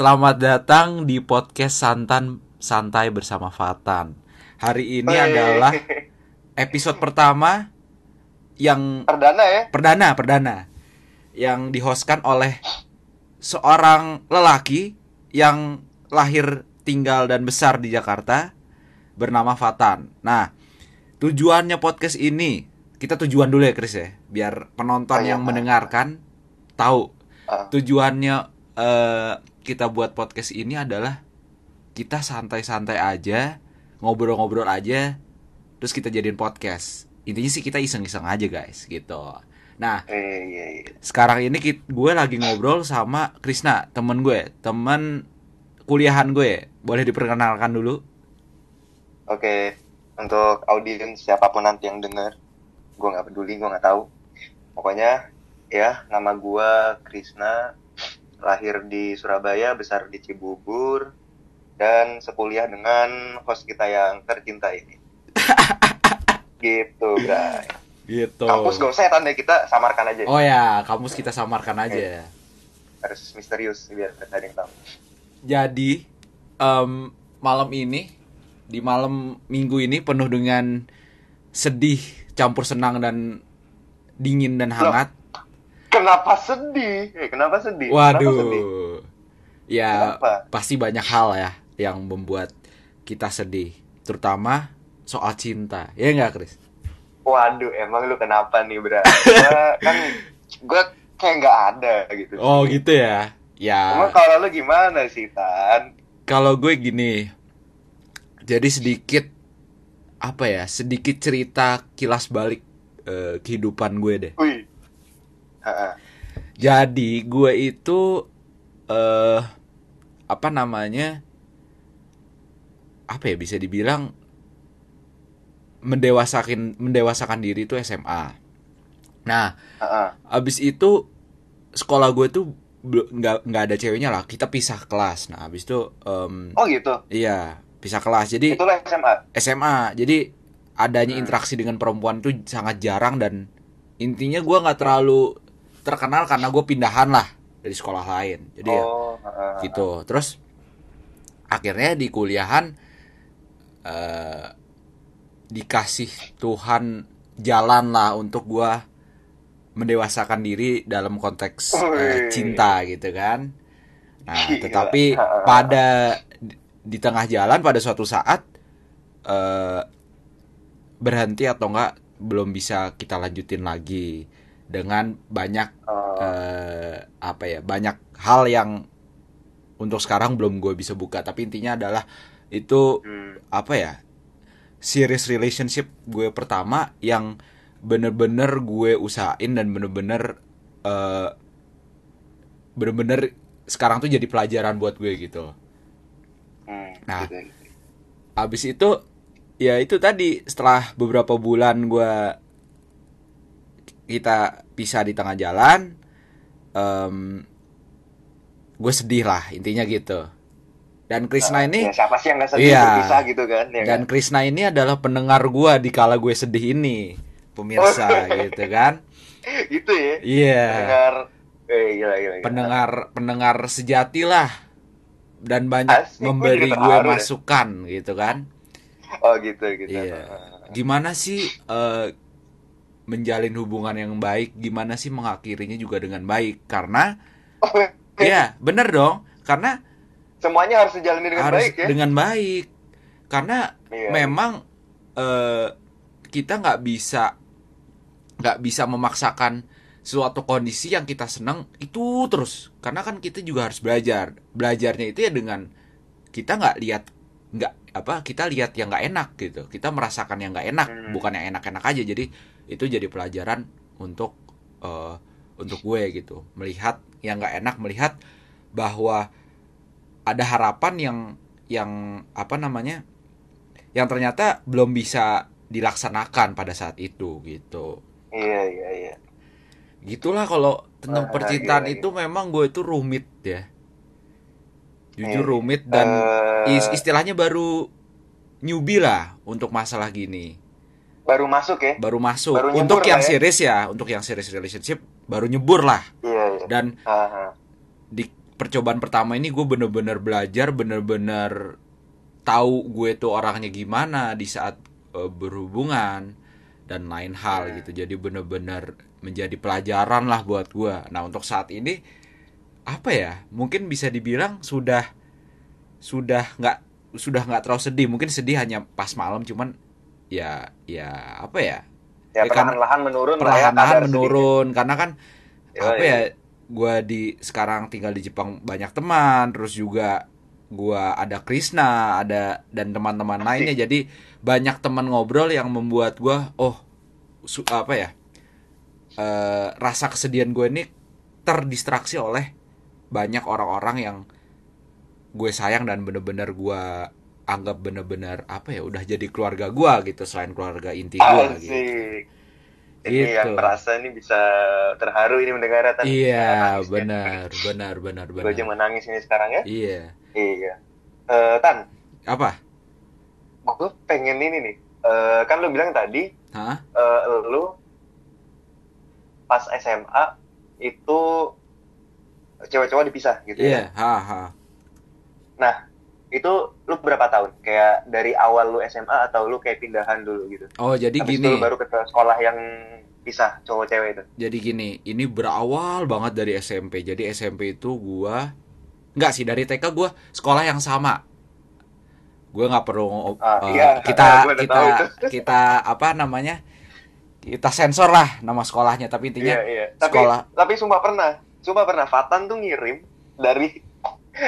Selamat datang di podcast Santan Santai bersama Fatan. Hari ini adalah episode pertama yang perdana ya. perdana perdana yang dihostkan oleh seorang lelaki yang lahir tinggal dan besar di Jakarta bernama Fatan. Nah, tujuannya podcast ini kita tujuan dulu ya Chris ya, biar penonton Oh, iya. yang mendengarkan tahu Ah. tujuannya eh, kita buat podcast ini adalah kita santai-santai aja, ngobrol-ngobrol aja, terus kita jadiin podcast. Intinya sih kita iseng-iseng aja guys, gitu. Nah, Eh, iya, iya. sekarang ini gue lagi ngobrol sama Krisna, temen gue, temen kuliahan gue. Boleh diperkenalkan dulu? Oke, untuk audiens siapa pun nanti yang denger, gue nggak peduli, gue nggak tahu. Pokoknya ya nama gue Krisna, lahir di Surabaya, besar di Cibubur, dan sekuliah dengan host kita yang tercinta ini. gitu, Bray. Gitu. Kampus gak usah ya tanda kita samarkan aja. Oh ya, kampus kita samarkan aja. Harus misterius biar ada yang tahu. Jadi em, malam ini di malam minggu ini penuh dengan sedih campur senang dan dingin dan hangat. Kenapa sedih? Eh, kenapa sedih? Kenapa sedih? Waduh. Ya Kenapa? pasti banyak hal ya yang membuat kita sedih, terutama soal cinta. Ya enggak, Chris? Waduh, emang lu kenapa nih, Bra? Gua kan gue kayak nggak ada gitu. Oh, sih. gitu ya. Ya. Emang kalau lu gimana sih, Tan? Kalau gue gini, jadi sedikit apa ya, sedikit cerita kilas balik eh, kehidupan gue deh. Wih. Jadi gue itu eh apa namanya? Apa ya bisa dibilang mendewasakan mendewasakan diri itu SMA. Nah, Ha-ha. abis itu sekolah gue tuh nggak nggak ada ceweknya lah. Kita pisah kelas. Nah, abis itu em, Oh gitu. Iya, pisah kelas. Jadi Itulah SMA. SMA. Jadi adanya Hmm. interaksi dengan perempuan itu sangat jarang dan intinya gua nggak terlalu terkenal karena gue pindahan lah dari sekolah lain. Jadi ya oh, ha-ha. gitu. Terus akhirnya di kuliahan eh, dikasih Tuhan jalan lah untuk gua mendewasakan diri dalam konteks Wih. cinta gitu kan. Nah, Gila. tetapi pada di, di tengah jalan pada suatu saat eh berhenti atau enggak belum bisa kita lanjutin lagi dengan banyak Oh, eh, apa ya banyak hal yang untuk sekarang belum gue bisa buka tapi intinya adalah itu hmm. apa ya serious relationship gue pertama yang bener-bener gue usahain dan bener-bener eh, bener-bener sekarang tuh jadi pelajaran buat gue gitu Hmm, Nah. gitu. abis itu ya itu tadi setelah beberapa bulan gue kita pisah di tengah jalan em, gue sedih lah intinya gitu dan Krishna ini Ya, siapa sih yang nggak sedih Iya. berpisah gitu kan? Ya dan kan? Krishna ini adalah pendengar gue di kala gue sedih ini pemirsa gitu kan gitu ya. iya Dengar. Eh, gila, gila, gila. pendengar pendengar sejati lah dan banyak gue memberi gue deh. masukan gitu kan Oh gitu gitu. Iya. Gimana sih eh, menjalin hubungan yang baik? Gimana sih mengakhirinya juga dengan baik? Karena Oh, ya bener dong. Karena semuanya harus dijalani dengan harus baik ya. dengan baik. Karena Iya. memang eh, kita nggak bisa nggak bisa memaksakan suatu kondisi yang kita senang itu terus. Karena kan kita juga harus belajar. Belajarnya itu ya dengan kita nggak lihat nggak apa kita lihat yang nggak enak gitu kita merasakan yang nggak enak Hmm. bukan yang enak-enak aja jadi itu jadi pelajaran untuk eh, untuk gue gitu melihat yang nggak enak melihat bahwa ada harapan yang yang apa namanya yang ternyata belum bisa dilaksanakan pada saat itu gitu Iya iya iya. gitulah kalau tentang Wah, percintaan gila, itu memang gue itu rumit ya jujur Iya. rumit dan Eh, is- istilahnya baru newbie lah untuk masalah gini baru masuk ya. baru masuk Baru untuk yang ya. serius ya untuk yang serius relationship baru nyebur lah Iya iya. dan Aha. di percobaan pertama ini gue bener-bener belajar bener-bener tahu gue tuh orangnya gimana di saat uh, berhubungan dan lain hal Hmm. gitu jadi bener-bener menjadi pelajaran lah buat gue nah untuk saat ini apa ya mungkin bisa dibilang sudah sudah nggak sudah nggak terlalu sedih mungkin sedih hanya pas malam cuman ya ya apa ya Ya, Ya, kan perlahan-lahan menurun ya, perlahan-lahan menurun karena kan sedikit. apa Yoi. ya gua di sekarang tinggal di Jepang banyak teman terus juga gua ada Krisna ada dan teman-teman lainnya jadi banyak teman ngobrol yang membuat gua oh su- apa ya eh, rasa kesedihan gue ini terdistraksi oleh banyak orang-orang yang gue sayang dan bener-bener gua anggap bener-bener apa ya udah jadi keluarga gua gitu selain keluarga inti gua gitu. Asik. Ini Gitu. yang merasa ini bisa terharu ini mendengar Tan. Iya, Nangis, ya. benar, benar, benar, Gue aja benar. menangis ini sekarang ya. Iya. Iya. Eh, Tan, Apa? gue pengen ini nih. Eh, kan lu bilang tadi, Hah? eh, lu pas SMA itu cewek-cowok dipisah gitu Iya, ya. ha, ha. Nah, itu lu berapa tahun? Kayak dari awal lu SMA atau lu kayak pindahan dulu gitu? Oh, jadi Habis gini. baru ke sekolah yang pisah cowok-cewek itu. Jadi gini, ini berawal banget dari SMP. Jadi SMP itu gua Enggak sih, dari TK gua sekolah yang sama. Gua nggak perlu Ah, eh, iya, kita kita kita apa namanya? Kita sensor lah nama sekolahnya, tapi intinya Iya, iya. Tapi sekolah tapi sumpah pernah. Sumpah pernah Fatan tuh ngirim dari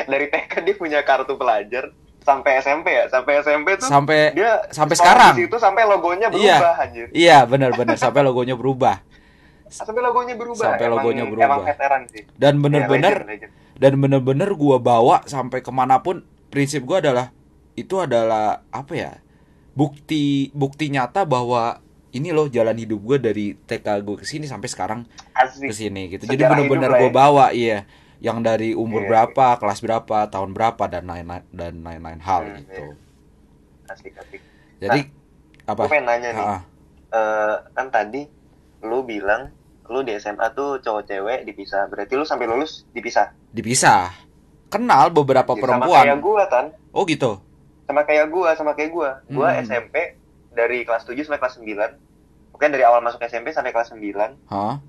dari TK dia punya kartu pelajar sampai SMP ya. Sampai SMP tuh sampai dia sampai sekarang. Di situ sampai logonya Iya. berubah anjir. Iya, benar-benar sampai logonya berubah. Sampai logonya berubah. Sampai Emang- logonya berubah. Emang veteran sih. Dan Iya, bener-bener legend, legend. dan bener-bener gua bawa sampai ke mana pun prinsip gua adalah itu adalah apa ya bukti bukti nyata bahwa ini loh jalan hidup gua dari TK gue ke sini sampai sekarang ke sini gitu jadi Sejarah hidup lah gua ya. bawa iya yang dari umur Iya, berapa kelas berapa tahun berapa dan lain-lain dan lain-lain hal Hmm, gitu Asik, asik. jadi Gue apa pengen nanya nih. Eh, kan tadi lu bilang lu di SMA tuh cowok cewek dipisah. Berarti lu sampai lulus dipisah. dipisah kenal beberapa Ya, Sama perempuan kayak gua kan. oh gitu sama kayak gua sama kayak gua gua Hmm. SMP dari kelas 7 sampai kelas 9 bukan dari awal masuk SMP sampai kelas 9 Hah?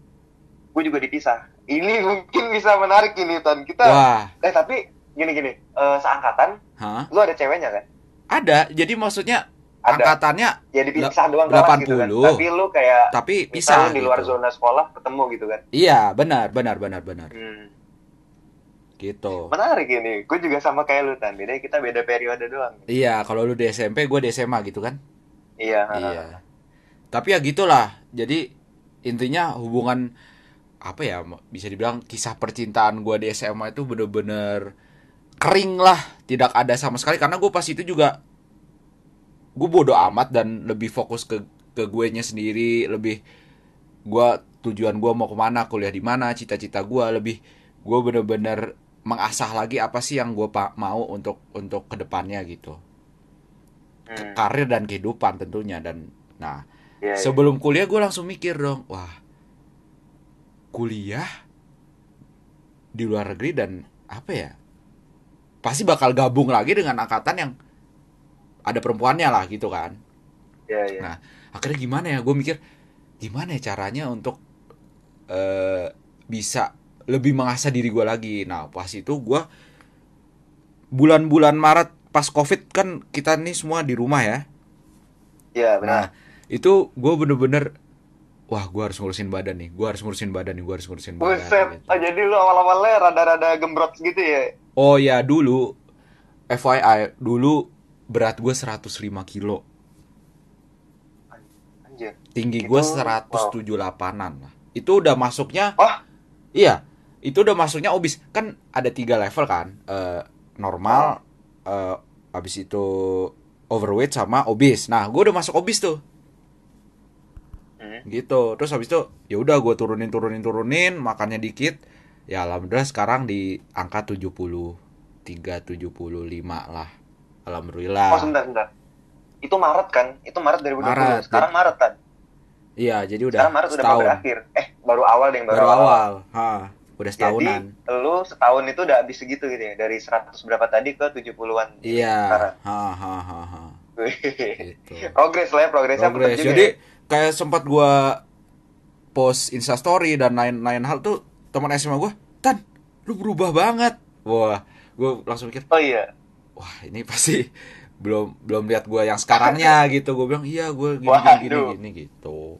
Gua juga dipisah ini mungkin bisa menarik ini Tan kita wah eh tapi gini gini eh, seangkatan Hah? lu ada ceweknya kan ada jadi maksudnya ada angkatannya ya dipisah doang delapan kelas gitu kan tapi lu kayak tapi pisah di luar gitu. zona sekolah ketemu gitu kan Iya, benar, benar, benar, benar. hmm. Gitu. menarik ini gue juga sama kayak lu Tan beda kita beda periode doang Iya, kalau lu di SMP, gue di SMA gitu kan? iya Iya. Tapi ya gitulah. Jadi intinya hubungan apa ya bisa dibilang kisah percintaan gue di SMA itu bener-bener kering lah, tidak ada sama sekali karena gue pas itu juga gue bodoh amat dan lebih fokus ke ke gue nya sendiri, lebih gue tujuan gue mau ke mana, kuliah di mana, cita-cita gue lebih gue bener-bener mengasah lagi apa sih yang gue mau untuk untuk ke depannya gitu Hmm. karir dan kehidupan tentunya dan nah Iya, iya. sebelum kuliah gue langsung mikir dong wah kuliah di luar negeri dan apa ya pasti bakal gabung lagi dengan angkatan yang ada perempuannya lah gitu kan. Iya, iya. Nah, akhirnya gimana ya? Gue mikir gimana ya caranya untuk eh bisa lebih mengasah diri gue lagi? Nah pas itu gue bulan-bulan Maret pas covid kan kita nih semua di rumah ya. Iya, benar. Nah, itu gue bener-bener wah gue harus ngurusin badan nih, gue harus ngurusin badan nih, gue harus ngurusin badan. Buset, gitu. oh, jadi lu awal-awalnya rada-rada gembrot gitu ya? Oh ya dulu, FYI dulu berat gue 105 kilo, Anjir. tinggi gue 178an lah. Itu udah masuknya, Wah. iya, itu udah masuknya obes. Kan ada tiga level kan, Eh, normal, eh, habis itu overweight sama obes. Nah, gue udah masuk obes tuh. Hmm. gitu terus habis itu ya udah gue turunin turunin turunin makannya dikit ya alhamdulillah sekarang di angka 73 75 lah alhamdulillah Oh, sebentar, sebentar. Itu Maret kan? Itu Maret 2020. Maret, Sekarang Maret kan? iya jadi udah Sekarang Maret udah setahun berakhir. Eh, baru awal deh yang baru, baru awal ha udah setahunan Jadi lu setahun itu udah habis segitu gitu ya dari 100 berapa tadi ke 70-an. iya Sekarang. ha ha ha ha gitu progres lah ya, progresnya progres jadi ya. Kayak sempat gua post instastory dan lain-lain hal tuh teman SMA gua tan lu berubah banget. Wah gua langsung mikir Oh iya. wah ini pasti belum belum lihat gua yang sekarangnya gitu. Gua bilang iya gua gini gini gini, gini gitu.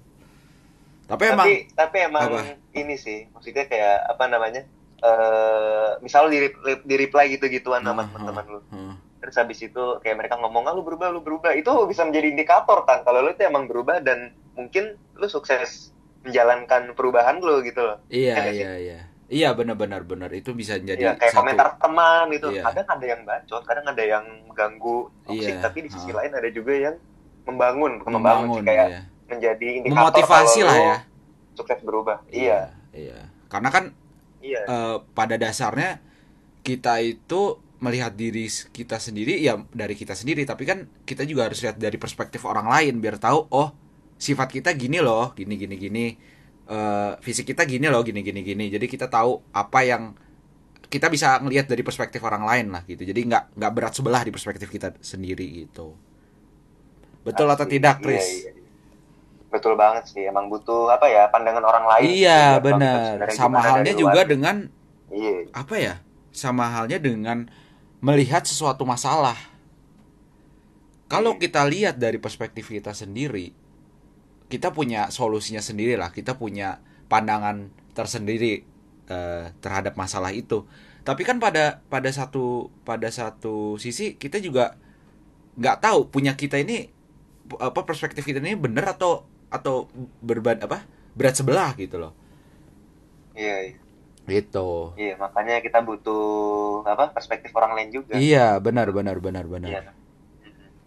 Tapi emang tapi tapi emang Apa? ini sih maksudnya kayak apa namanya eh misal di, reply, di reply gitu-gituan sama Hmm, teman-teman lu. hmm, terus habis itu kayak mereka ngomong ah lu berubah lu berubah. Itu bisa menjadi indikator kan kalau lu itu emang berubah dan mungkin lu sukses menjalankan perubahan lu gitu loh. Iya Iya nggak iya iya. Iya benar-benar benar. Itu bisa jadi Iya, kayak satu komentar teman gitu. Iya. kadang ada yang bacot kadang ada yang mengganggu toksik Iya, tapi di sisi ha. lain ada juga yang membangun membangun, membangun sih. Kayak iya. menjadi indikator memotivasi lah ya. sukses berubah. Iya iya. karena kan iya. eh, pada dasarnya kita itu melihat diri kita sendiri ya dari kita sendiri. Tapi kan kita juga harus lihat dari perspektif orang lain biar tahu oh sifat kita gini loh gini gini gini. Eh, fisik kita gini loh gini gini gini. Jadi kita tahu apa yang kita bisa ngelihat dari perspektif orang lain lah gitu. Jadi nggak nggak berat sebelah di perspektif kita sendiri gitu. Betul atau Asli. tidak Iya, Chris? iya, iya. betul banget sih. Emang butuh apa ya pandangan orang lain iya benar sama halnya juga luar. dengan iya. apa ya sama halnya dengan melihat sesuatu masalah. Kalau Hmm. kita lihat dari perspektif kita sendiri kita punya solusinya sendiri lah kita punya pandangan tersendiri eh, terhadap masalah itu tapi kan pada pada satu pada satu sisi kita juga nggak tahu punya kita ini apa perspektif kita ini benar atau atau berban apa berat sebelah gitu loh iya iya. gitu Iya, makanya kita butuh apa perspektif orang lain juga Iya, benar benar benar benar. Iya.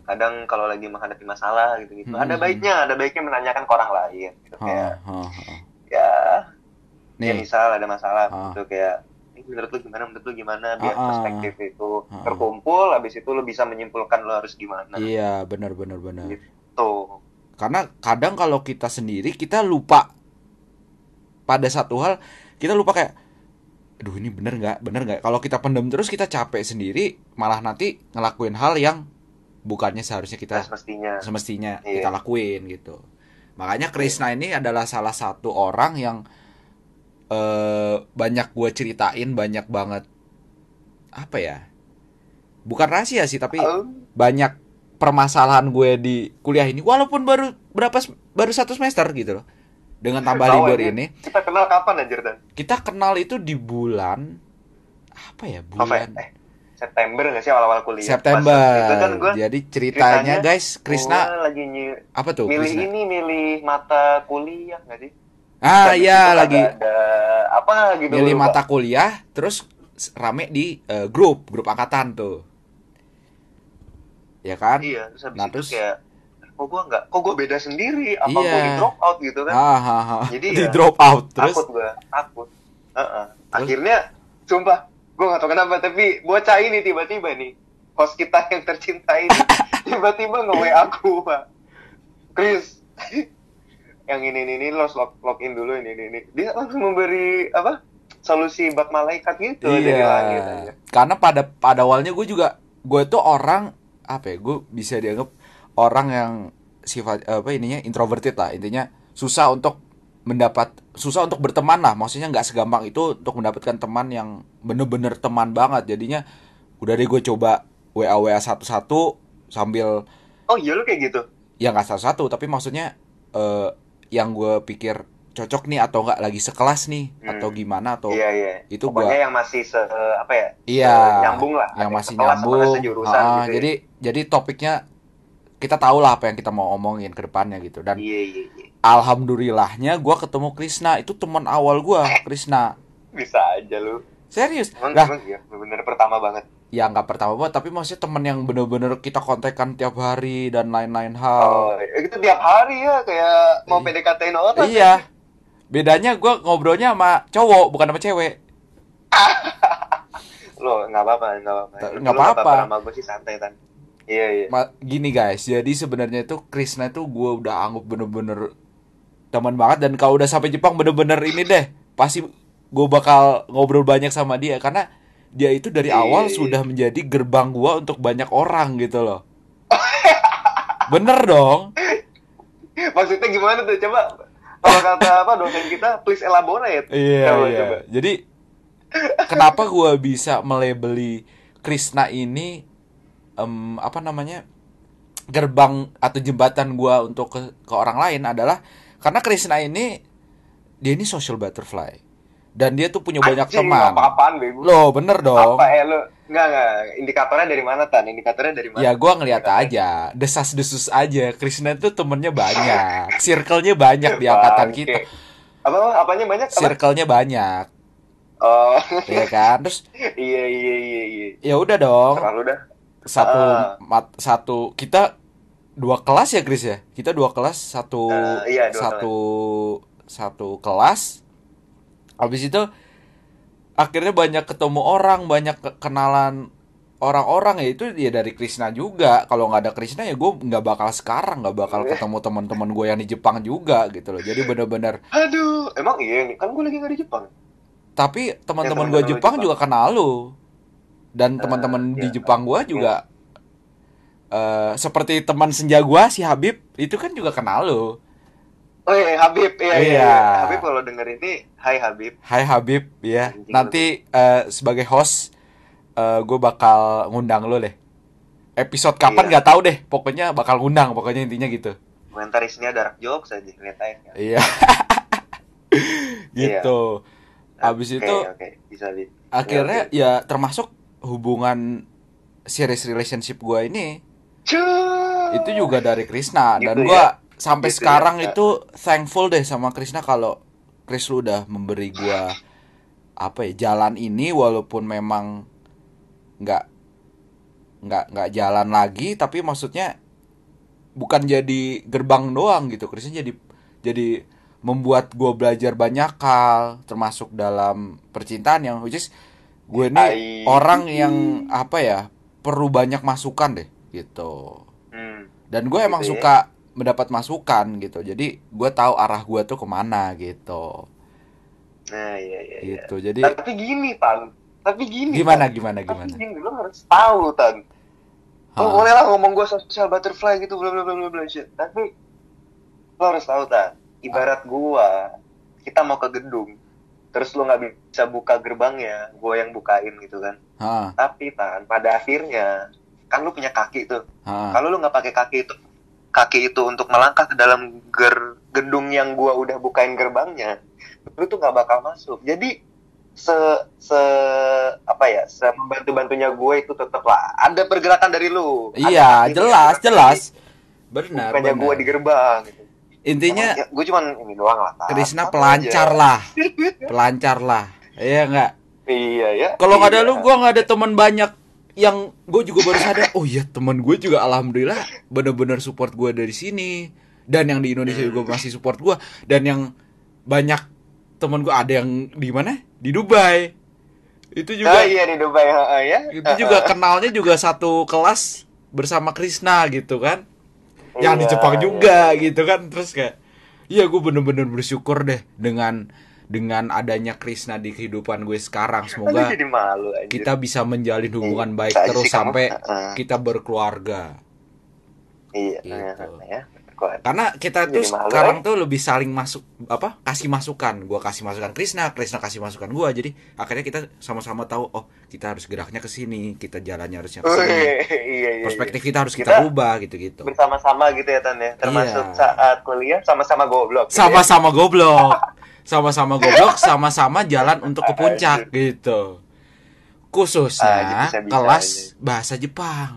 Kadang kalau lagi menghadapi masalah gitu gitu Hmm. ada baiknya ada baiknya menanyakan ke orang lain gitu kayak Ha, ha, ha. ya ya Nih, misal ada masalah Ah. gitu kayak "Ini menurut lu gimana menurut lu gimana biar ah. perspektif itu ah. terkumpul habis itu lu bisa menyimpulkan lu harus gimana iya benar benar benar. tuh Karena kadang kalau kita sendiri kita lupa pada satu hal kita lupa kayak, aduh ini bener nggak bener nggak. Kalau kita pendem terus kita capek sendiri, malah nanti ngelakuin hal yang bukannya seharusnya kita semestinya semestinya Iya. kita lakuin gitu. Makanya Krishna ini adalah salah satu orang yang eh banyak gue ceritain banyak banget apa ya? Bukan rahasia sih tapi Oh, banyak permasalahan gue di kuliah ini walaupun baru berapa baru satu semester gitu loh. Dengan tambah libur aja. ini kita kenal kapan anjir dan kita kenal itu di bulan apa ya November bulan eh September nggak sih awal-awal kuliah September. Pas itu kan gua Jadi ceritanya ceritanya guys, Krisna gua lagi nyi- apa tuh? milih Krisna? ini milih mata kuliah nggak sih Ah iya lagi ada, ada apa gitu milih mata kuliah terus rame di eh, grup grup angkatan tuh ya kan iya terus habis Nah, itu terus- kayak kok gua nggak kok gua beda sendiri apa Iya. gua di drop out gitu kan ah, ah, ah. Jadi di ya, drop out terus takut gua takut Heeh. Terus? akhirnya sumpah gua nggak tahu kenapa tapi bocah ini tiba-tiba nih host kita yang tercinta ini tiba-tiba nge aku pak. Chris. Yang ini ini ini lo log login dulu ini ini ini. Dia langsung memberi apa solusi bak malaikat gitu dari langit aja. iya karena pada pada awalnya gue juga gue tuh orang apa ya gue bisa dianggap orang yang sifat apa ininya introverted lah. Intinya susah untuk mendapat susah untuk berteman lah. Maksudnya nggak segampang itu untuk mendapatkan teman yang bener-bener teman banget. Jadinya udah deh gue coba wa wa satu satu sambil oh iya lo kayak gitu? Ya nggak satu satu tapi maksudnya eh, yang gue pikir cocok nih atau nggak lagi sekelas nih Hmm. atau gimana atau iya iya. itu pokoknya gua yang masih se apa ya Iya, nyambung lah. yang masih sekelas nyambung. sejurusan Ah, gitu ya. Jadi jadi topiknya kita tahu lah apa yang kita mau omongin ke depannya gitu. Dan iya iya iya alhamdulillahnya gua ketemu Krisna. Itu teman awal gua Krisna. Bisa aja lu. Serius? Emang lah. emang iya bener pertama banget. Ya nggak pertama banget tapi maksudnya teman yang bener-bener kita kontekan tiap hari dan lain-lain hal. Oh itu tiap hari ya kayak mau Iya. PDKT-in orang iya. bedanya gua ngobrolnya sama cowok bukan sama cewek. Lo nggak apa-apa nggak apa-apa. Nggak apa-apa. sama gue sih santai kan iya iya. Ma- gini guys, jadi sebenarnya itu Krisna itu gue udah anggap bener-bener teman banget dan kalau udah sampai Jepang bener-bener ini deh pasti gue bakal ngobrol banyak sama dia karena dia itu dari Iya, awal iya. sudah menjadi gerbang gua untuk banyak orang gitu loh. Bener dong. Maksudnya gimana tuh? Coba kalau kata apa dosen kita, please elaborate. Iya, Coba, iya. coba. Jadi kenapa gua bisa melebeli Krishna ini em, apa namanya? gerbang atau jembatan gua untuk ke, ke orang lain adalah karena Krishna ini dia ini social butterfly dan dia tuh punya banyak Anjing, teman. Apa-apaan, bego? Loh, bener dong. Apa eh lu? Enggak, enggak. Indikatornya dari mana, Tan? Indikatornya dari mana? Ya gua ngeliat aja, desas-desus aja. Krishna itu temennya banyak, circle-nya banyak di angkatan kita. Apa apanya banyak? Circle-nya banyak, Oh, ya kan? Terus iya iya iya iya. ya udah dong, Terlalu dah. satu Ah. mat, satu kita dua kelas ya Chris ya? Kita dua kelas, satu Eh, iya, dua satu satu kelas. Habis itu akhirnya banyak ketemu orang, banyak ke- kenalan orang-orang ya itu ya dari Krishna juga. Kalau nggak ada Krishna ya gue nggak bakal sekarang, nggak bakal Iya. ketemu teman-teman gue yang di Jepang juga gitu loh. Jadi bener-bener. Aduh, emang iya nih. Kan gue lagi nggak di Jepang. Tapi teman-teman Ya, gue Jepang Jepang. juga kenal lu. Dan teman-teman di iya. Jepang gue juga eh seperti teman senja gue si Habib itu kan juga kenal lu. Oh iya, Habib. Iya, iya. Iya. iya. Habib kalau denger ini, hai Habib. Hai Habib ya. Nanti eh, sebagai host gue bakal ngundang lu deh. Episode kapan Iya. nggak tahu deh. Pokoknya bakal ngundang. Pokoknya intinya gitu. Komentar isinya dark jokes aja, lihat aja. Iya. gitu. Habis Oke, itu oke, bisa bisa. akhirnya Oke. ya termasuk hubungan serious relationship gue ini Itu juga dari Krishna dan Gitu gua ya? sampai Gitu sekarang ya? itu thankful deh sama Krishna kalau Chris lu udah memberi gua apa ya jalan ini walaupun memang nggak nggak nggak jalan lagi tapi maksudnya bukan jadi gerbang doang gitu Krishna jadi jadi membuat gua belajar banyak hal termasuk dalam percintaan yang which is gue ini Ai. orang yang apa ya perlu banyak masukan deh gitu Hmm. dan gue emang Gitu ya. suka mendapat masukan gitu jadi gue tahu arah gue tuh ke mana gitu Nah, iya iya iya. gitu jadi Tapi gini, Tan. Tapi gini. gimana Tan. gimana Tapi gimana gini, lo harus tahu, Tan. Lo boleh lah ngomong gue social butterfly gitu, bla bla bla bla bla shit. Tapi lo harus tahu, Tan. Ibarat gua, kita mau ke gedung, terus lo nggak bisa buka gerbangnya, gua yang bukain gitu kan. Hah, Tapi Tan, pada akhirnya kan lu punya kaki tuh. Kalau lu nggak pakai kaki itu, kaki itu untuk melangkah ke dalam ger gedung yang gua udah bukain gerbangnya, lu tuh nggak bakal masuk. Jadi se se apa ya, se membantu bantunya gue itu tetap lah ada pergerakan dari lu. iya Ada jelas jelas benar Bukannya gue di gerbang. Gitu. intinya gue cuman ini doang lah. Tan. Krishna pelancar aja. lah pelancar lah iya nggak Iya ya. kalau nggak ada Iya. lu gue nggak ada teman banyak yang gue juga baru sadar oh iya teman gue juga alhamdulillah bener-bener support gue dari sini. Dan yang di Indonesia juga masih support gue dan yang banyak teman gue ada yang di mana? Di Dubai. Itu Oh juga iya di Dubai ha, ya. itu juga kenalnya juga satu kelas bersama Krishna gitu kan. Yang di Iya, Jepang iya. juga gitu kan terus kayak iya gue bener-bener bersyukur deh dengan dengan adanya Krishna di kehidupan gue sekarang semoga jadi malu anjir. kita bisa menjalin hubungan Iya, baik terus sampai Heeh. kita berkeluarga Iya, Gitu. ya. Kok karena kita tuh malu, sekarang eh. tuh lebih saling masuk apa kasih masukan gua kasih masukan Krishna Krishna kasih masukan gua jadi akhirnya kita sama-sama tahu oh kita harus geraknya ke sini kita jalannya harusnya ke sini iya, iya, iya. perspektif kita harus kita Kita rubah gitu-gitu bersama-sama gitu ya Tan ya termasuk Iya. saat kuliah sama-sama goblok gitu ya. sama-sama goblok sama-sama goblok sama-sama jalan untuk ke puncak gitu. Ah, khususnya bisa-bisa kelas aja. bahasa Jepang.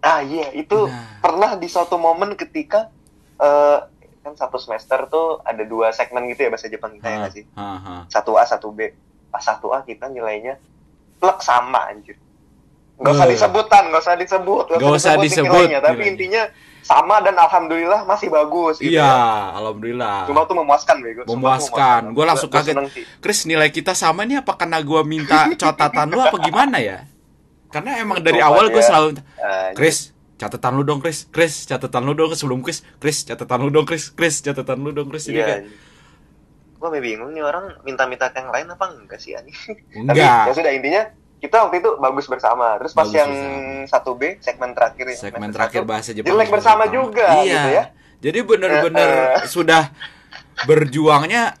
Ah iya itu Nah. pernah di suatu momen ketika eh, kan satu semester tuh ada dua segmen gitu ya bahasa Jepang kita ya Ha, nggak sih? satu A satu B. Pas satu A kita nilainya plek sama anjir. Nggak usah disebutan nggak usah disebut Nggak usah disebutin disebut nilainya, tapi nilainya. intinya sama dan alhamdulillah masih bagus gitu iya ya. alhamdulillah. Cuma tuh memuaskan bego. Memuaskan. Gua langsung kaget. Chris nilai kita sama nih apa karena gua minta catatan lu apa gimana ya? Karena emang dari Sumpah awal gue selalu Ah, Chris catatan lu dong Chris. Chris catatan lu dong sebelum Chris. Chris catatan lu dong Chris. Chris catatan lu dong Chris. Iya kayak, gue bingung nih orang minta-minta yang lain apa enggak sih ani? Tapi enggak ya sudah intinya kita waktu itu bagus bersama. Terus pas Bagus yang satu B segmen terakhir ya, segmen terakhir bahasa Jepang jelek bersama juga iya. gitu ya. Jadi bener-bener Eh, eh. sudah berjuangnya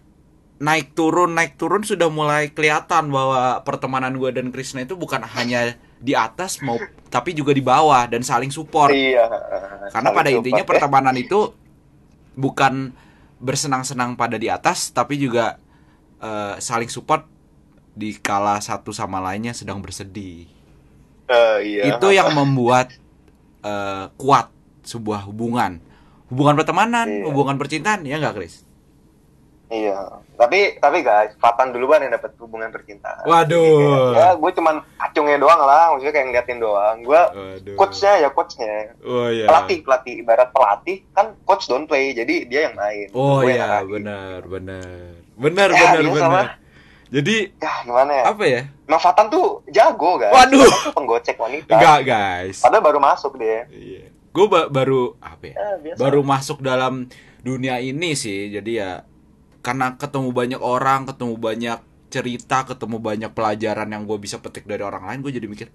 naik turun naik turun sudah mulai kelihatan bahwa pertemanan gue dan Krishna itu bukan hanya di atas mau tapi juga di bawah dan saling support. Iya karena Saling pada intinya support ya. pertemanan itu bukan bersenang-senang pada di atas tapi juga eh, saling support di kala satu sama lainnya sedang bersedih Eh, iya itu yang membuat eh, kuat sebuah hubungan hubungan pertemanan Iya. hubungan percintaan ya nggak Chris Iya, tapi tapi guys, Fatan duluan yang dapat hubungan percintaan. Waduh. Ya, gue cuman acungnya doang lah, maksudnya kayak ngeliatin doang. Gue coachnya ya coachnya, oh iya pelatih pelatih ibarat pelatih kan coach don't play, jadi dia yang main. oh Gue iya benar benar benar Ya, benar benar. Jadi Ya gimana ya? apa ya Emang Fatan tuh jago guys. Waduh. Fatan tuh penggocek wanita. enggak guys Padahal baru masuk dia. iya gue baru apa ya biasa. baru masuk dalam dunia ini sih jadi ya karena ketemu banyak orang ketemu banyak cerita ketemu banyak pelajaran yang gue bisa petik dari orang lain gue jadi mikir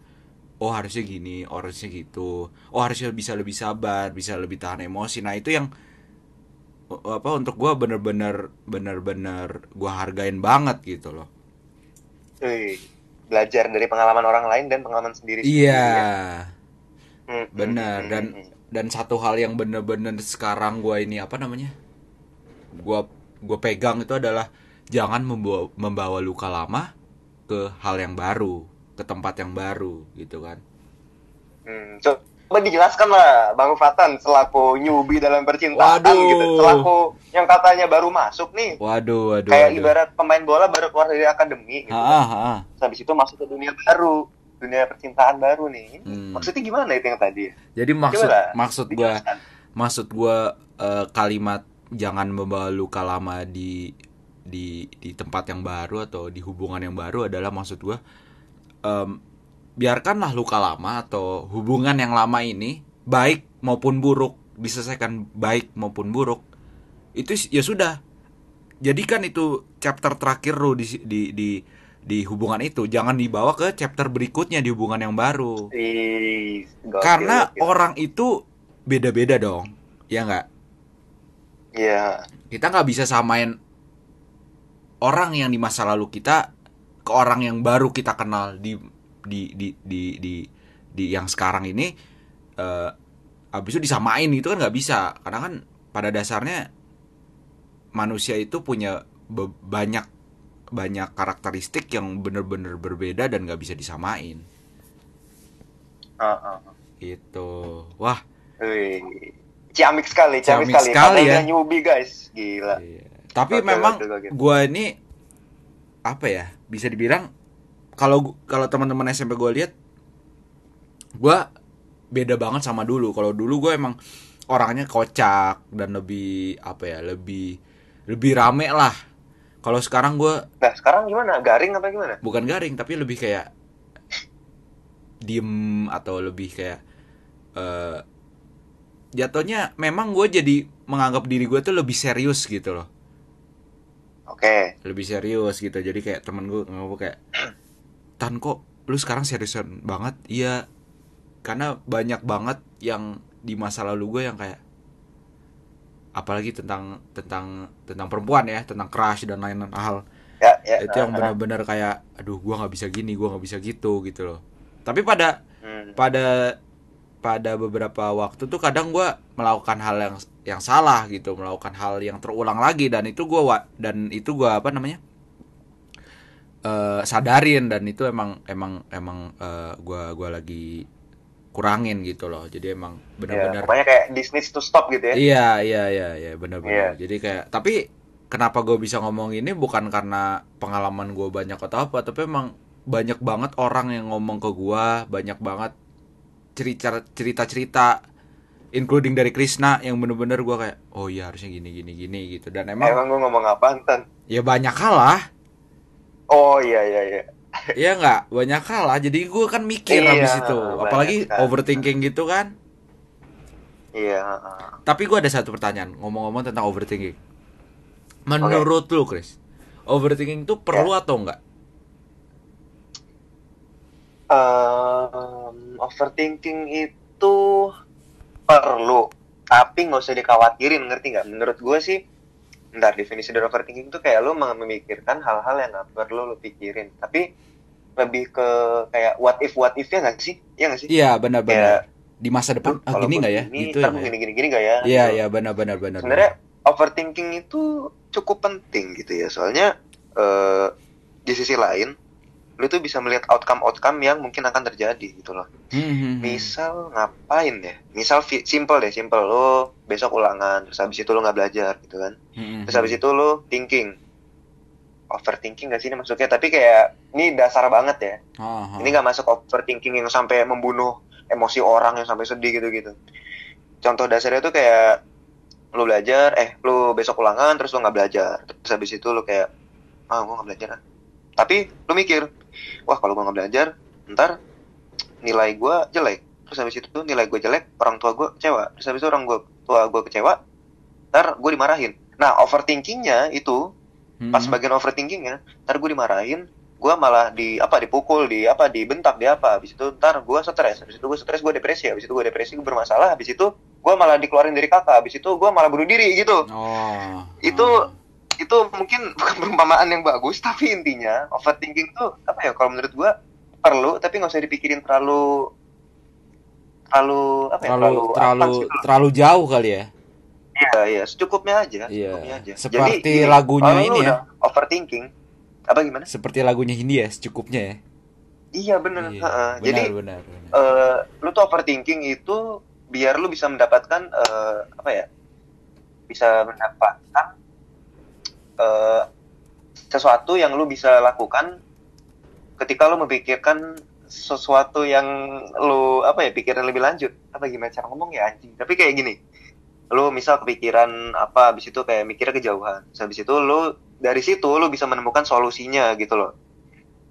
oh harusnya gini oh, harusnya gitu oh harusnya bisa lebih sabar bisa lebih tahan emosi nah itu yang eh, apa untuk gue bener-bener bener-bener gue hargain banget gitu loh belajar dari pengalaman orang lain dan pengalaman sendiri. iya Hmm, benar hmm, dan hmm, hmm. dan satu hal yang bener-bener sekarang gue ini apa namanya gue gue pegang itu adalah jangan membawa membawa luka lama ke hal yang baru ke tempat yang baru gitu kan Hmm, dijelaskan lah Bang Fatan selaku newbie dalam percintaan Waduh. gitu. Selaku yang katanya baru masuk nih. waduh waduh kayak waduh. ibarat pemain bola baru keluar dari akademi gitu. Ah, ah, ah. Habis itu masuk ke dunia baru, dunia percintaan baru nih. Hmm. Maksudnya gimana itu yang tadi? jadi maksud Coba maksud gue maksud gue eh, kalimat jangan membawa luka lama di di di tempat yang baru atau di hubungan yang baru adalah maksud gue em, biarkanlah luka lama atau hubungan yang lama ini baik maupun buruk diselesaikan baik maupun buruk itu ya sudah jadikan itu chapter terakhir lo di di di di hubungan itu jangan dibawa ke chapter berikutnya di hubungan yang baru Ih, gokil, karena gokil. orang itu beda-beda dong ya nggak Iya. kita nggak bisa samain orang yang di masa lalu kita ke orang yang baru kita kenal di di di di di, di yang sekarang ini eh habis itu disamain itu kan nggak bisa karena kan pada dasarnya manusia itu punya banyak banyak karakteristik yang bener-bener berbeda dan nggak bisa disamain Heeh. gitu wah Wih. Ciamik sekali, ciamik, Ciamik sekali. sekali Padahal ya. newbie guys, gila. Iya. Tapi Gokil, memang gua ini apa ya? Bisa dibilang kalau kalau teman-teman SMP gua lihat gua beda banget sama dulu. Kalau dulu gua emang orangnya kocak dan lebih apa ya? Lebih lebih rame lah. Kalau sekarang gua Nah, sekarang gimana? Garing apa gimana? bukan garing tapi lebih kayak diem atau lebih kayak eh jatuhnya memang gue jadi menganggap diri gue tuh lebih serius gitu loh Oke. lebih serius gitu jadi kayak temen gue ngomong kayak tan kok lu sekarang seriusan banget iya karena banyak banget yang di masa lalu gue yang kayak apalagi tentang tentang tentang perempuan ya tentang crush dan lain-lain hal Ya, ya. itu yang benar-benar kayak aduh gue nggak bisa gini gue nggak bisa gitu gitu loh tapi pada Hmm. pada pada beberapa waktu tuh kadang gue melakukan hal yang yang salah gitu melakukan hal yang terulang lagi dan itu gue dan itu gue apa namanya eh sadarin dan itu emang emang emang eh, gua gua lagi kurangin gitu loh jadi emang Ya, benar-benar pokoknya kayak Disney to stop gitu ya. Iya iya iya iya benar-benar. Iya. Jadi kayak tapi kenapa gue bisa ngomong ini bukan karena pengalaman gue banyak atau apa, tapi emang banyak banget orang yang ngomong ke gue, banyak banget cerita cerita cerita, including dari Krishna yang bener-bener gue kayak oh iya harusnya gini gini gini gitu dan emang Emang gue ngomong apaan, Tan? ya banyak hal lah, Oh iya iya iya. ya nggak banyak hal lah. Jadi gue kan mikir Iya, habis itu, apalagi sekali. overthinking gitu kan. Iya. Tapi gue ada satu pertanyaan ngomong-ngomong tentang overthinking. menurut lu Chris overthinking itu perlu Ya. atau enggak Ehm, overthinking itu perlu, tapi nggak usah dikhawatirin, ngerti nggak? Menurut gue sih, ntar definisi dari overthinking itu kayak mem- memikirkan hal-hal yang nggak perlu lu pikirin, tapi lebih ke kayak what if what if ya nggak sih? Iya nggak sih? iya benar-benar di masa depan ah, gini nggak ya gini, gitu ya gini gini gini nggak ya? iya Gitu. iya benar-benar benar Sebenarnya overthinking itu cukup penting gitu ya, soalnya eh, di sisi lain lu tuh bisa melihat outcome-outcome yang mungkin akan terjadi gitu loh. Hmm, hmm, hmm. Misal ngapain ya? Misal simple deh, simple lo besok ulangan, terus habis itu lo nggak belajar gitu kan. Hmm, Terus habis itu lo thinking. Overthinking gak sih ini masuknya? Tapi kayak ini dasar banget ya. Ah. Ini nggak masuk overthinking yang sampai membunuh emosi orang yang sampai sedih gitu-gitu. Contoh dasarnya tuh kayak lo belajar, eh lo besok ulangan terus lo nggak belajar. Terus habis itu lo kayak ah gue nggak belajar ah. Tapi lo mikir, wah kalau gue nggak belajar, ntar nilai gue jelek. Terus habis itu nilai gue jelek, orang tua gue kecewa. Terus habis itu orang gue tua gue kecewa, ntar gue dimarahin. Nah overthinkingnya itu Hmm, pas bagian overthinkingnya ntar gue dimarahin gue malah di apa dipukul di apa dibentak di apa habis itu ntar gue stres habis itu gue stres gue depresi habis itu gue depresi gue bermasalah habis itu gue malah dikeluarin dari kakak habis itu gue malah bunuh diri gitu oh Itu- ah. Itu mungkin bukan perumpamaan yang bagus tapi intinya overthinking tuh apa ya kalau menurut gue perlu tapi nggak usah dipikirin terlalu terlalu apa ya terlalu terlalu gitu terlalu jauh kali ya Iya, iya, secukupnya aja, Iya. secukupnya aja. Seperti gini, lagunya kalau lu ini ya. Overthinking, apa gimana? seperti lagunya Hindi ya secukupnya ya Iya bener. Iya, benar, Jadi benar, benar. eh, lu tuh overthinking itu biar lu bisa mendapatkan eh, apa ya? Bisa mendapatkan eh, sesuatu yang lu bisa lakukan ketika lu memikirkan sesuatu yang lu apa ya pikiran lebih lanjut. Apa gimana cara ngomong ya anjing? Tapi kayak gini lu misal kepikiran apa habis itu kayak mikirnya kejauhan. Terus habis itu lu dari situ lu bisa menemukan solusinya gitu loh.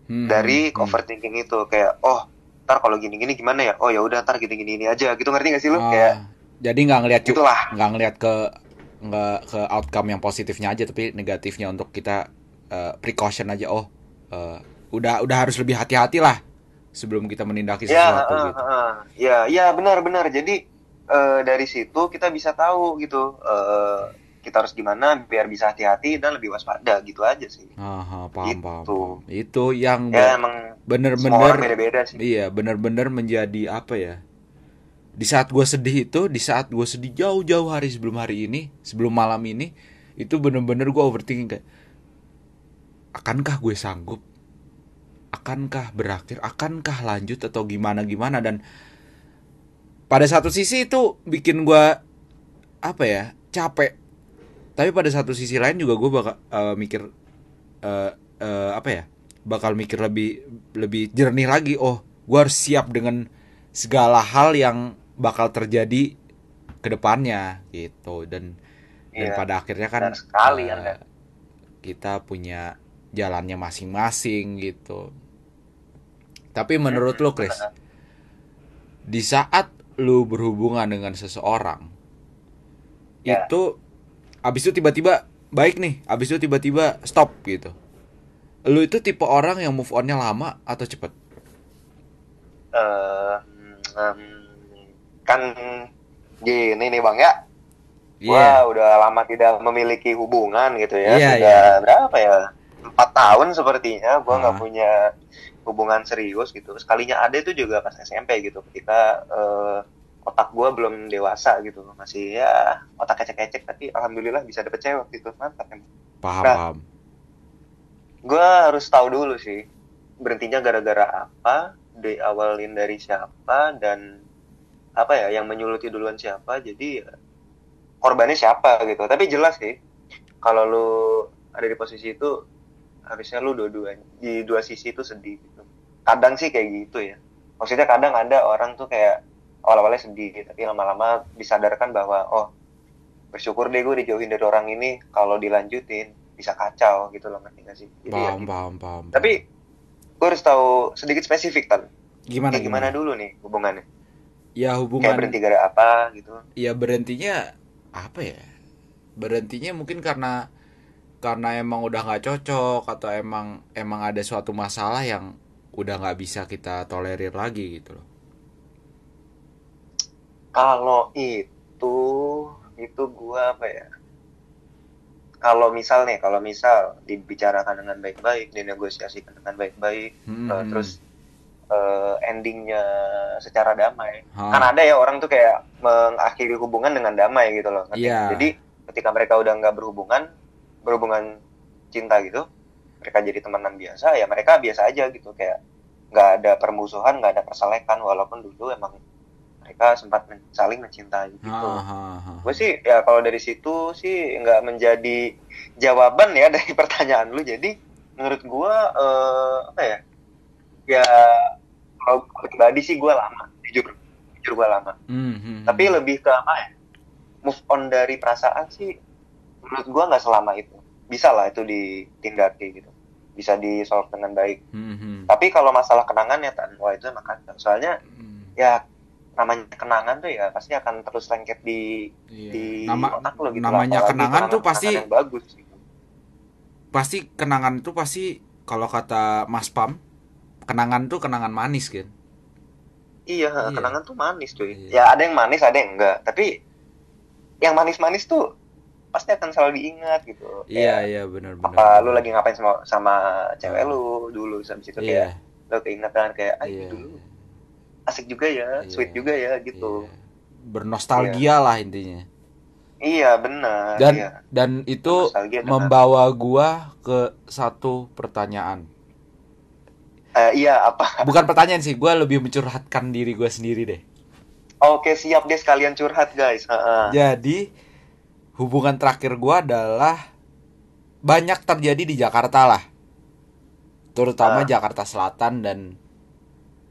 Hmm, dari hmm, hmm. overthinking itu kayak oh ntar kalau gini-gini gimana ya? Oh ya udah ntar gini-gini ini aja. Gitu ngerti gak sih lu? Ah, kayak jadi nggak ngelihat cu- gitulah nggak ngelihat ke nggak ke outcome yang positifnya aja tapi negatifnya untuk kita eh, precaution aja oh eh, udah udah harus lebih hati-hati lah sebelum kita menindaki ya sesuatu heeh, gitu heeh. ya ya benar-benar jadi eh, dari situ kita bisa tahu gitu eh, kita harus gimana biar bisa hati-hati dan lebih waspada gitu aja sih Aha, paham, paham, Gitu. paham. itu yang ya bener-bener beda-beda sih iya bener-bener menjadi apa ya di saat gue sedih itu di saat gue sedih jauh-jauh hari sebelum hari ini sebelum malam ini itu bener-bener gue overthinking kayak akankah gue sanggup? Akankah berakhir? Akankah lanjut atau gimana gimana dan pada satu sisi itu bikin gue apa ya capek. Tapi pada satu sisi lain juga gue bakal eh, mikir eh, eh, apa ya bakal mikir lebih lebih jernih lagi. Oh gue harus siap dengan segala hal yang bakal terjadi ke depannya gitu. Dan dan Iya, pada akhirnya kan benar sekali eh, Anda. kita punya jalannya masing-masing gitu. Tapi menurut lo Chris di saat lu berhubungan dengan seseorang Ya. itu abis itu tiba-tiba baik nih abis itu tiba-tiba stop gitu. Lu itu tipe orang yang move onnya lama atau cepet? Eh, em, kan gini nih bang ya Iya. Wah, udah lama tidak memiliki hubungan gitu ya. Iya, Sudah berapa ya? Empat tahun sepertinya. Gua nggak Ah. punya hubungan serius gitu. Sekalinya ada itu juga pas SMP gitu. Ketika eh, otak gua belum dewasa gitu. Masih ya otak kecek-kecek. Tapi alhamdulillah bisa dapet cewek gitu. Mantap emang. paham Nah. paham Gua harus tahu dulu sih. Berhentinya gara-gara apa. Diawalin dari siapa. Dan apa ya. Yang menyuluti duluan siapa. Jadi ya, korbannya siapa gitu. Tapi jelas sih, kalau lu ada di posisi itu, harusnya lu dua-dua di dua sisi itu sedih gitu. Kadang sih kayak gitu ya. Maksudnya kadang ada orang tuh kayak awal-awalnya sedih, tapi lama-lama disadarkan bahwa oh bersyukur deh gue dijauhin dari orang ini. Kalau dilanjutin bisa kacau gitu loh ngerti gak sih? Jadi ya paham gitu. paham paham Tapi gue harus tahu sedikit spesifik kan. gimana Kayak gimana dulu nih hubungannya? Ya Kayak hubungan berhenti gara apa gitu. ya berhentinya apa ya berhentinya mungkin karena karena emang udah nggak cocok atau emang emang ada suatu masalah yang udah nggak bisa kita tolerir lagi gitu loh Kalau itu itu gua apa ya? Kalau misal nih, kalau misal dibicarakan dengan baik-baik, dinegosiasikan dengan baik-baik, Hmm, eh, hmm. terus eh, endingnya secara damai. Hah. Kan ada ya orang tuh kayak mengakhiri hubungan dengan damai gitu loh. Iya. Jadi ketika mereka udah nggak berhubungan, berhubungan cinta gitu, mereka jadi temenan biasa, ya mereka biasa aja gitu kayak nggak ada permusuhan, nggak ada perselekan, walaupun dulu emang mereka sempat men- saling mencintai gitu. Gue sih ya kalau dari situ sih nggak menjadi jawaban ya dari pertanyaan lu. Jadi menurut gua eh, apa ya? Ya kalau pribadi sih gua lama, jujur, jujur gua lama. Hmm, hmm, Tapi lebih ke apa ya? Move on dari perasaan sih menurut gua nggak selama itu. Bisa lah itu ditindaki gitu. Bisa di solve dengan baik. Hmm, hmm. Tapi kalau masalah kenangan ya tan, wah itu emang kacau. Soalnya Hmm, ya namanya kenangan tuh ya pasti akan terus lengket di iya. di Nama otak lo gitu namanya Apalagi kenangan tuh pasti yang bagus gitu. pasti kenangan itu pasti kalau kata Mas Pam kenangan tuh kenangan manis kan iya, Iya. kenangan tuh manis cuy. Iya. ya ada yang manis ada yang enggak. Tapi yang manis-manis tuh pasti akan selalu diingat gitu. Iya iya benar benar apa lu lagi ngapain sama sama cewek lu dulu habis itu iya. kayak lu keingetan kayak ah iya. dulu. Asik juga ya Iya. sweet juga ya gitu. Iya. bernostalgia lah intinya. Iya, benar dan iya. dan itu membawa gua ke satu pertanyaan Eh, iya apa bukan pertanyaan sih gua lebih mencurhatkan diri gua sendiri deh oke siap deh sekalian curhat guys Heeh. jadi hubungan terakhir gua adalah banyak terjadi di Jakarta lah terutama Ah. Jakarta Selatan dan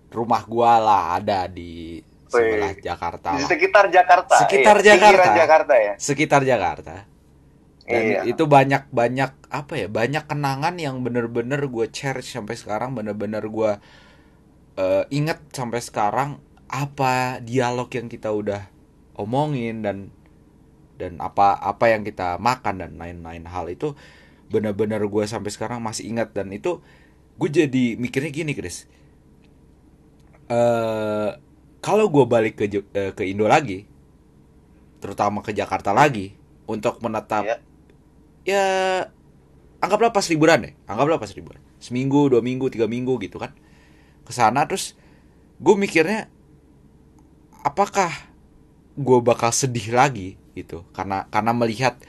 rumah gua lah ada di sebelah. Jakarta di sekitar Jakarta Sekitar iya, pinggiran Jakarta. Jakarta ya sekitar Jakarta dan Iya. itu banyak banyak apa ya banyak kenangan yang bener-bener gue cherish sampai sekarang bener-bener gue eh, inget sampai sekarang apa dialog yang kita udah omongin dan dan apa apa yang kita makan dan lain-lain hal itu bener-bener gue sampai sekarang masih ingat dan itu gue jadi mikirnya gini Chris eh kalau gue balik ke eh, ke Indo lagi terutama ke Jakarta lagi untuk menetap Iya. Ya anggaplah pas liburan deh. Anggaplah pas liburan. Seminggu dua minggu tiga minggu gitu kan. Ke sana terus gue mikirnya apakah gue bakal sedih lagi gitu? Karena karena melihat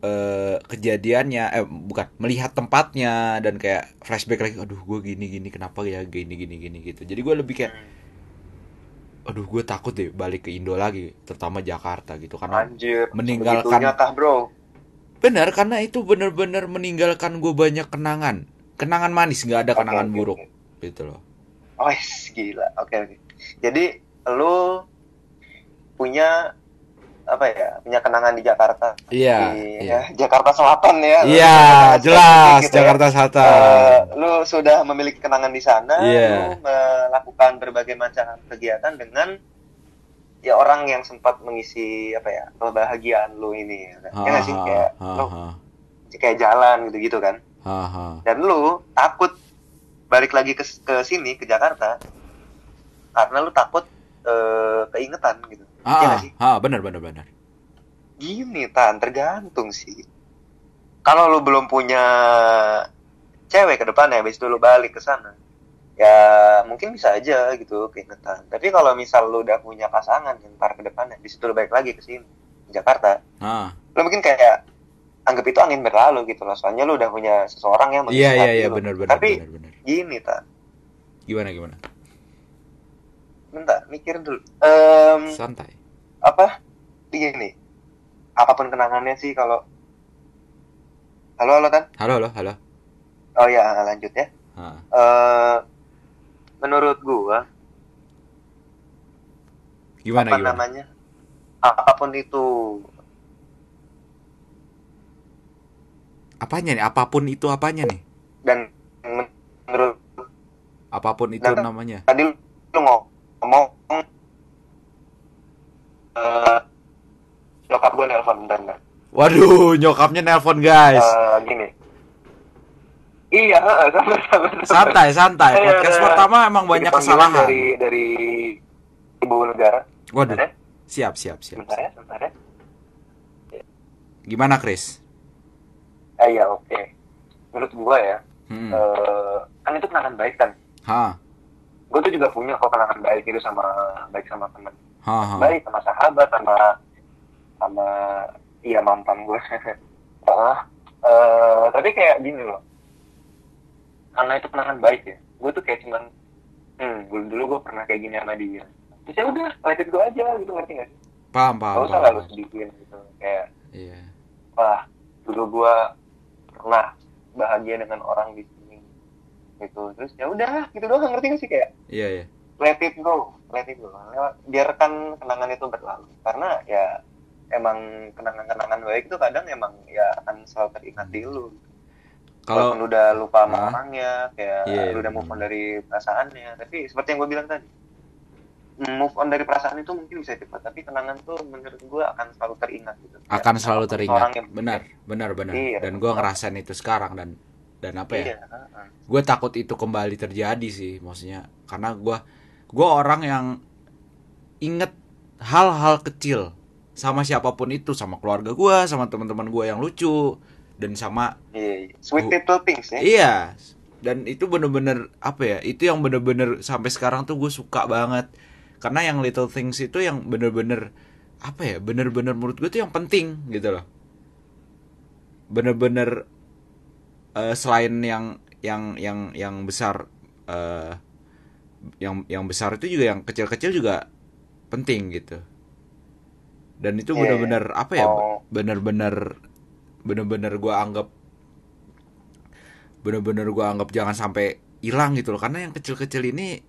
eh, kejadiannya eh bukan melihat tempatnya dan kayak flashback lagi aduh gue gini gini kenapa ya gini gini gini gitu. Jadi gue lebih kayak aduh gue takut deh balik ke Indo lagi terutama Jakarta gitu. Karena Anjir, meninggalkan- kah bro? Benar, karena itu bener-bener meninggalkan gue banyak kenangan. Kenangan manis, nggak ada kenangan oke, buruk. oke. Gitu loh. Oh, gila. Oke, oke. Jadi lu punya apa ya? Punya kenangan di Jakarta. Iya, di iya. ya, Jakarta Selatan ya. Iya, jelas gitu ya. Jakarta Selatan. Eh, lu sudah memiliki kenangan di sana, Iya. lu melakukan berbagai macam kegiatan dengan ya orang yang sempat mengisi apa ya kebahagiaan lu ini ya, kan? Ya nggak sih Ha, kayak ha, lu ha, kayak jalan gitu-gitu kan ha, ha. dan lu takut balik lagi ke ke sini ke Jakarta karena lu takut eh, keingetan gitu ah, nggak sih? ah, benar benar benar. gini tan tergantung sih kalau lu belum punya cewek ke depannya habis itu lu balik ke sana ya mungkin bisa aja gitu keingetan. Tapi kalau misal lu udah punya pasangan ntar ke depannya habis itu lu balik lagi ke sini ke Jakarta. Ah, lu mungkin kayak anggap itu angin berlalu gitu loh. Soalnya lu udah punya seseorang yang iya iya iya benar benar tapi benar benar. gini tan Gimana gimana? bentar mikir dulu. Em, Santai. apa? Gini. Apa pun kenangannya sih kalau halo halo tan? Halo halo halo. oh ya lanjut ya. Ah, Eh menurut gua gimana apa gimana? namanya apa pun itu Apanya nih? Apa pun itu apanya nih? dan men- menurut Apa pun itu Nah, namanya. tadi lu ngomong eh nyokap gua nelpon bentar bentar. Waduh, nyokapnya nelpon guys. Eh, gini. Iya, sabar. Santai, santai. Iya, Podcast iya. pertama emang banyak kesalahan. dari dari ibu negara. Waduh. Bentar ya, Siap, siap, siap. Sebentar ya, ya. Gimana, Chris? Eh, iya, oke. Menurut gua ya, Hmm. eh, kan itu kenangan baik kan. Ha. Gue tuh juga punya kok kenangan baik itu sama baik sama ha. baik sama sahabat sama sama iya mantan gue Ah, eh, tapi kayak gini loh karena itu kenangan baik ya gue tuh kayak cuman hmm dulu dulu gue pernah kayak gini sama dia terus ya udah let it go aja gitu ngerti gak sih Paham, gak paham. usah paham. lalu sedihin gitu kayak Iya. wah dulu gue pernah bahagia dengan orang di sini gitu terus ya udah gitu doang ngerti gak sih kayak Iya, iya. let it go, let it go. Lewat- Biarkan kenangan itu berlalu. Karena ya emang kenangan-kenangan baik itu kadang emang ya akan selalu teringat di lu. Kalau Walaupun udah lupa sama Hah? orangnya, kayak Iya, lu udah move on dari perasaannya. Tapi seperti yang gue bilang tadi, move on dari perasaan itu mungkin bisa cepat, tapi kenangan tuh menurut gue akan selalu teringat gitu. akan Ya, selalu orang teringat. yang- Benar, benar, benar. Iya. Dan gua ngerasain itu sekarang dan dan apa ya? Iya, heeh. gue takut itu kembali terjadi sih maksudnya karena gue gue orang yang inget hal-hal kecil sama siapa pun itu sama keluarga gue sama teman-teman gue yang lucu dan sama Iya, iya. Sweet little things ya. iya dan itu bener-bener apa ya itu yang bener-bener sampai sekarang tuh gue suka banget karena yang little things itu yang bener-bener apa ya bener-bener menurut gue tuh yang penting gitu loh bener-bener eh, selain yang yang yang yang besar eh, yang yang besar itu juga yang kecil-kecil juga penting gitu dan itu Iya, bener-bener apa ya Oh. bener-bener bener-bener gue anggap bener-bener gue anggap jangan sampai hilang gitu loh karena yang kecil-kecil ini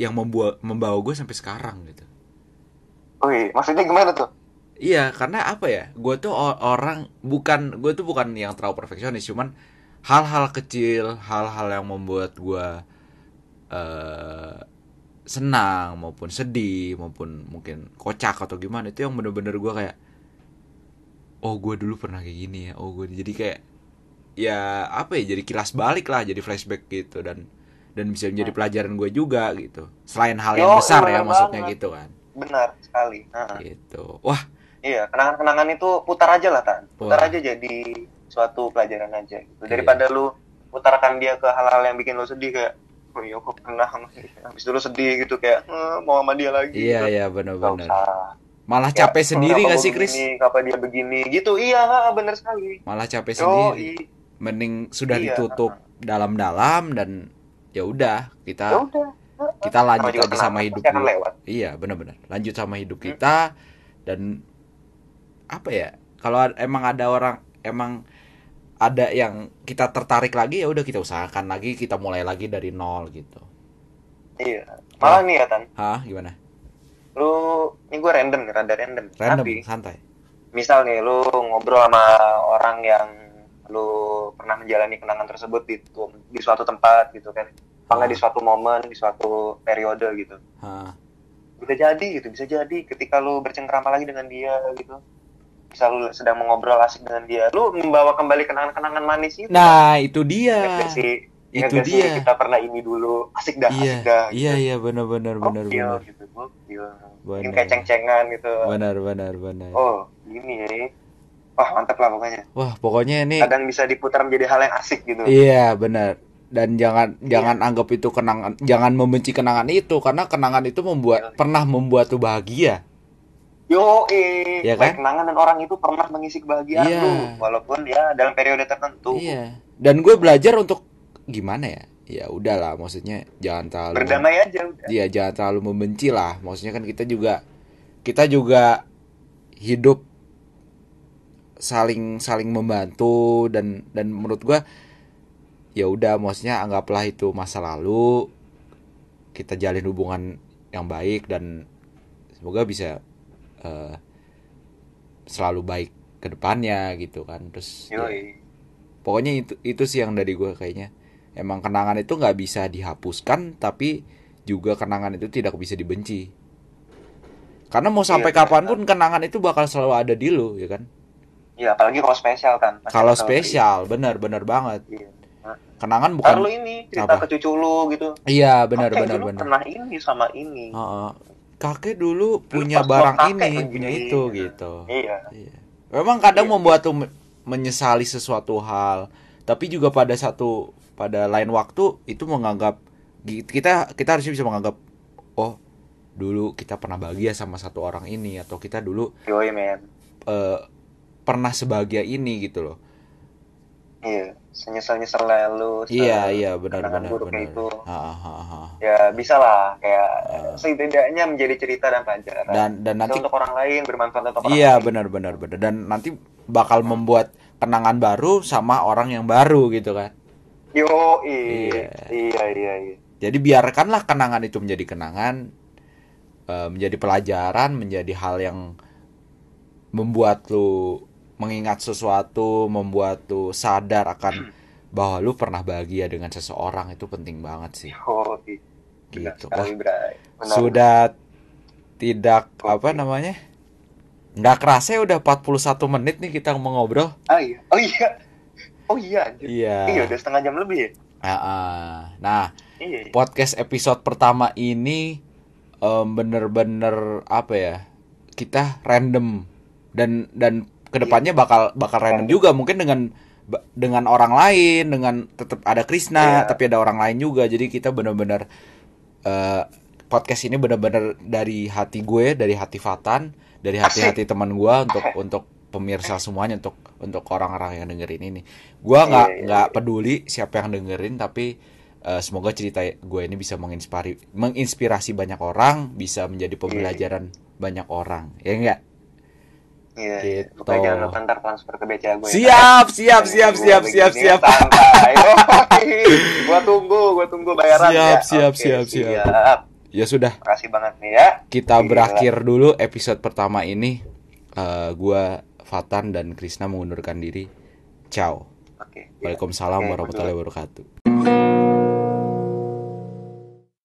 yang membuat membawa gue sampai sekarang gitu Wih, maksudnya gimana tuh? Iya, karena apa ya? Gue tuh orang bukan gue tuh bukan yang terlalu perfeksionis, cuman hal-hal kecil, hal-hal yang membuat gue eh senang maupun sedih maupun mungkin kocak atau gimana itu yang bener-bener gue kayak oh gue dulu pernah kayak gini ya oh gue jadi kayak ya apa ya jadi kilas balik lah jadi flashback gitu dan dan bisa menjadi pelajaran gue juga gitu selain hal yang Yo, besar iya ya maksudnya banget. gitu kan Benar sekali. Heeh. gitu wah Iya, kenangan-kenangan itu putar aja lah, Tan. Putar Wah. aja jadi suatu pelajaran aja gitu. Iya. Daripada lu putarkan dia ke hal-hal yang bikin lu sedih kayak oh iya kok pernah habis itu lu sedih gitu kayak "Eh, mau sama dia lagi iya gitu. iya benar-benar. Malah Ya, capek sendiri gak sih begini, Kenapa dia begini gitu. Iya, bener sekali. malah capek Yo, sendiri mending sudah Iya. ditutup dalam-dalam dan ya udah kita udah. kita lanjut Sama aja sama hidup lewat. iya benar-benar lanjut sama hidup Hmm. kita dan apa ya kalau emang ada orang emang ada yang kita tertarik lagi ya udah kita usahakan lagi kita mulai lagi dari nol gitu Iya. Malah nih ya, Tan. hah gimana Lu ini gue random nih, rada random. random Tapi santai. misal nih lu ngobrol sama orang yang lu pernah menjalani kenangan tersebut di di suatu tempat gitu kan. Apa di suatu momen di suatu periode gitu. Hah. bisa jadi gitu bisa jadi ketika lu bercengkrama lagi dengan dia gitu. Bisa lu sedang mengobrol asik dengan dia lu membawa kembali kenangan-kenangan manis itu. Nah itu dia. Sih Ingat itu gak sih dia. kita pernah ini dulu? Asik dah iya. asik dah iya iya benar-benar benar Gokil benar. gitu gokil. Benar. mungkin kayak ceng-cengan gitu. Benar benar benar. Oh gini ya. Wah mantep lah pokoknya. Wah pokoknya ini kadang bisa diputar menjadi hal yang asik gitu. Iya benar. Dan jangan Iya. jangan anggap itu kenangan jangan membenci kenangan itu. Karena kenangan itu membuat Iya. pernah membuat lu bahagia. Yo, eh, Iya baik kan? kenangan dan orang itu pernah mengisi kebahagiaan Iya. lu, walaupun ya dalam periode tertentu. iya. Dan gue belajar untuk gimana ya? Ya udahlah maksudnya jangan terlalu Berdamai aja udah. Iya jangan terlalu membenci lah. Maksudnya kan kita juga kita juga hidup saling saling membantu dan dan menurut gua ya udah maksudnya anggaplah itu masa lalu kita jalin hubungan yang baik dan semoga bisa eh, selalu baik ke depannya gitu kan. Terus ya, pokoknya itu itu sih yang dari gue kayaknya emang kenangan itu nggak bisa dihapuskan tapi juga kenangan itu tidak bisa dibenci karena mau sampai Iya, kapan pun kenangan itu bakal selalu ada di lu ya kan Iya, apalagi kalau spesial kan. Pasti kalau spesial bener bener banget Iya. kenangan bukan ini cerita Apa? ke cucu lu gitu. iya bener Kakek bener dulu bener Pernah ini sama ini. Heeh. kakek dulu punya pas barang kakek ini punya itu gitu Iya. Iya. Memang kadang Iya. membuat tuh me- menyesali sesuatu hal, tapi juga pada satu pada lain waktu itu menganggap kita kita harusnya bisa menganggap oh dulu kita pernah bahagia sama satu orang ini atau kita dulu Yoi men. eh, pernah sebahagia ini gitu loh. Iya. Senyesal-nyesal lalu. se- Iya iya benar benar benar. itu. Ha, ha, ha. Ya bisa lah kayak Ah. setidaknya menjadi cerita dan pelajaran. Dan dan nanti untuk orang lain bermanfaat untuk orang iya benar benar benar dan nanti bakal membuat kenangan baru sama orang yang baru gitu kan. Yo, Iya. iya, iya, iya. Jadi biarkanlah kenangan itu menjadi kenangan, eh, menjadi pelajaran, menjadi hal yang membuat lu mengingat sesuatu, membuat lu sadar akan bahwa lu pernah bahagia dengan seseorang itu penting banget sih. Benar Gitu. Wah, sudah tidak apa Oke. namanya? Nggak kerasa ya udah 41 menit nih kita mau ngobrol. Ah, iya. Oh iya. Oh iya, anjir. Iya. Iya, udah setengah jam lebih ya? Ah, ah. Nah, Iya. iya. podcast episode pertama ini em, bener-bener apa ya kita random dan dan ke depannya bakal bakal random juga mungkin dengan dengan orang lain dengan tetap ada Krisna Iya. tapi ada orang lain juga jadi kita bener-bener eh, podcast ini bener-bener dari hati gue dari hati Fatan dari hati-hati teman gue untuk untuk pemirsa semuanya untuk untuk orang-orang yang dengerin ini gue nggak Iya, iya, nggak peduli siapa yang dengerin tapi eh, semoga cerita gue ini bisa menginspirasi menginspirasi banyak orang bisa menjadi pembelajaran banyak orang ya enggak Iya. Gitu. Pokoknya jangan lupa ntar transfer ke BCA gue. ya. siap siap siap siap siap siap gua tunggu, gua tunggu bayaran Siap, ya. siap, Oke, siap, siap. siap. ya sudah Makasih banget nih ya. kita Gila. berakhir dulu episode pertama ini Eh, gua Fatan dan Krisna mengundurkan diri ciao Oke. iya. Waalaikumsalam Oke, warahmatullahi wabarakatuh